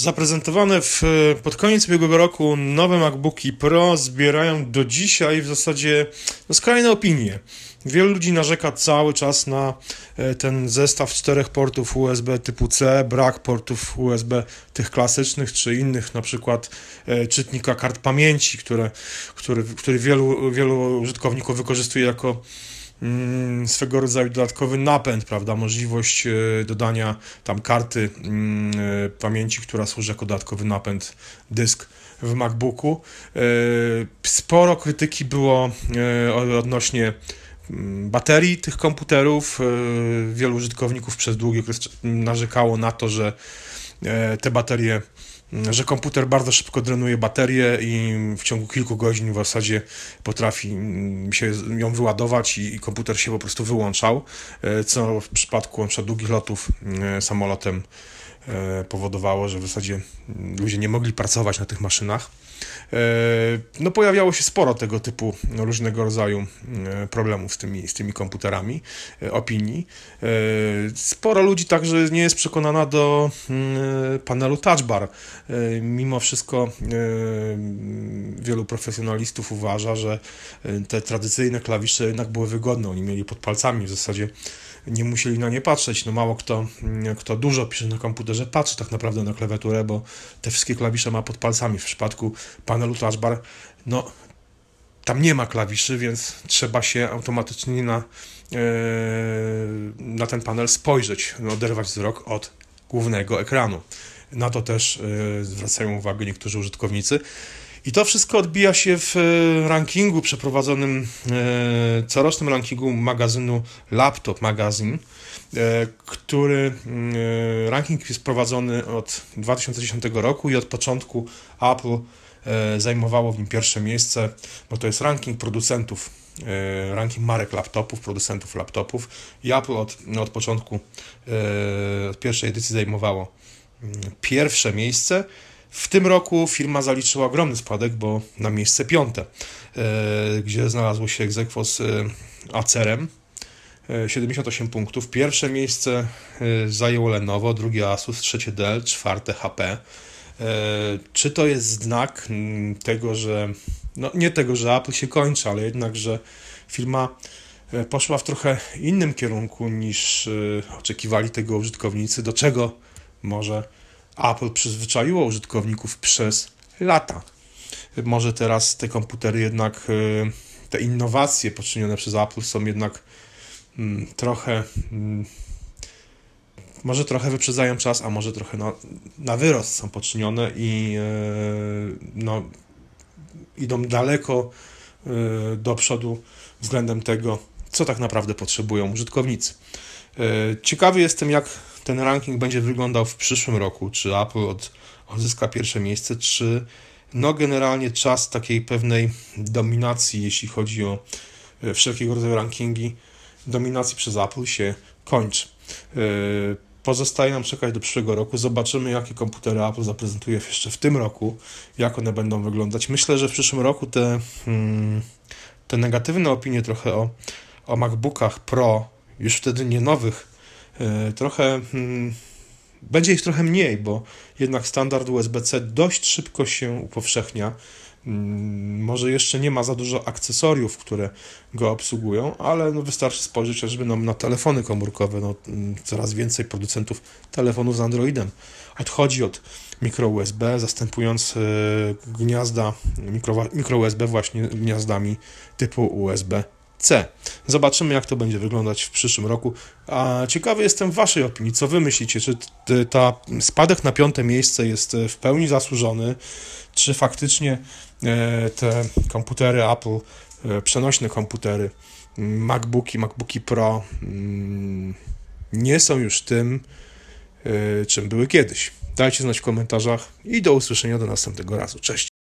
Zaprezentowane w, pod koniec ubiegłego roku nowe MacBooki Pro zbierają do dzisiaj w zasadzie no, skrajne opinie. Wielu ludzi narzeka cały czas na e, ten zestaw czterech portów USB typu C, brak portów USB tych klasycznych czy innych, na przykład e, czytnika kart pamięci, które, który, który wielu, wielu użytkowników wykorzystuje jako swego rodzaju dodatkowy napęd, prawda, możliwość e, dodania tam karty mm, e, pamięci, która służy jako dodatkowy napęd dysk w MacBooku. E, sporo krytyki było odnośnie mm, baterii tych komputerów. Wielu użytkowników przez długi okres narzekało na to, że te baterie że komputer bardzo szybko drenuje baterię i w ciągu kilku godzin w zasadzie potrafi się ją wyładować i komputer się po prostu wyłączał, e, co w przypadku np. długich lotów e, samolotem e, powodowało, że w zasadzie ludzie nie mogli pracować na tych maszynach. E, no pojawiało się sporo tego typu różnego rodzaju e, problemów z tymi, z tymi komputerami, e, opinii. Sporo ludzi także nie jest przekonana do mm, panelu Touch Bar. Mimo wszystko wielu profesjonalistów uważa, że te tradycyjne klawisze jednak były wygodne. Oni mieli pod palcami w zasadzie nie musieli na nie patrzeć. No mało kto, mm, kto dużo pisze na komputerze, patrzy tak naprawdę na klawiaturę, bo te wszystkie klawisze ma pod palcami. W przypadku panelu touchbar, no tam nie ma klawiszy, więc trzeba się automatycznie na, yy, na ten panel spojrzeć, oderwać wzrok od głównego ekranu. Na to też yy, zwracają uwagę niektórzy użytkownicy. I to wszystko odbija się w e, rankingu przeprowadzonym, e, corocznym rankingu magazynu Laptop Magazine, e, który ranking jest prowadzony od 2010 roku i od początku Apple zajmowało w nim pierwsze miejsce, bo to jest ranking producentów, ranking marek laptopów, producentów laptopów i Apple od, od początku, od pierwszej edycji zajmowało mm, pierwsze miejsce. W tym roku firma zaliczyła ogromny spadek, bo na miejsce piąte, e, gdzie znalazło się egzekwo z e, Acerem, 78 e, punktów. Pierwsze miejsce zajęło Lenovo, drugie Asus, trzecie Dell, czwarte HP. Czy to jest znak tego, że no nie tego, że Apple się kończy, ale jednak, że firma poszła w trochę innym kierunku niż oczekiwali tego użytkownicy, do czego może Apple przyzwyczaiło użytkowników przez lata. Może teraz te komputery jednak, e, te innowacje poczynione przez Apple są jednak mm, trochę, mm, może trochę wyprzedzają czas, a może trochę na, na wyrost są poczynione i e, no, idą daleko e, do przodu względem tego, co tak naprawdę potrzebują użytkownicy. Ciekawy jestem, jak ten ranking będzie wyglądał w przyszłym roku, czy Apple od, odzyska pierwsze miejsce, czy no generalnie czas takiej pewnej dominacji, jeśli chodzi o e, wszelkiego rodzaju rankingi, dominacji przez Apple się kończy. E, pozostaje nam czekać do przyszłego roku. Zobaczymy, jakie komputery Apple zaprezentuje jeszcze w tym roku, jak one będą wyglądać. Myślę, że w przyszłym roku te, hmm, te negatywne opinie trochę o, o MacBookach Pro, już wtedy nie nowych, E, trochę hmm, będzie ich trochę mniej, bo jednak standard USB-C dość szybko się upowszechnia. Hmm, może jeszcze nie ma za dużo akcesoriów, które go obsługują, ale no wystarczy spojrzeć chociażby no, na telefony komórkowe. No, hmm, coraz więcej producentów telefonów z Androidem odchodzi od mikro USB, zastępując e, gniazda mikro USB właśnie gniazdami typu USB C. Zobaczymy, jak to będzie wyglądać w przyszłym roku. A ciekawy jestem Waszej opinii. Co Wy myślicie? Czy ta spadek na piąte miejsce jest e, w pełni zasłużony? Czy faktycznie e, te komputery Apple, e, przenośne komputery, MacBooki, MacBooki Pro nie są już tym, czym były kiedyś? Dajcie znać w komentarzach i do usłyszenia do następnego razu. Cześć!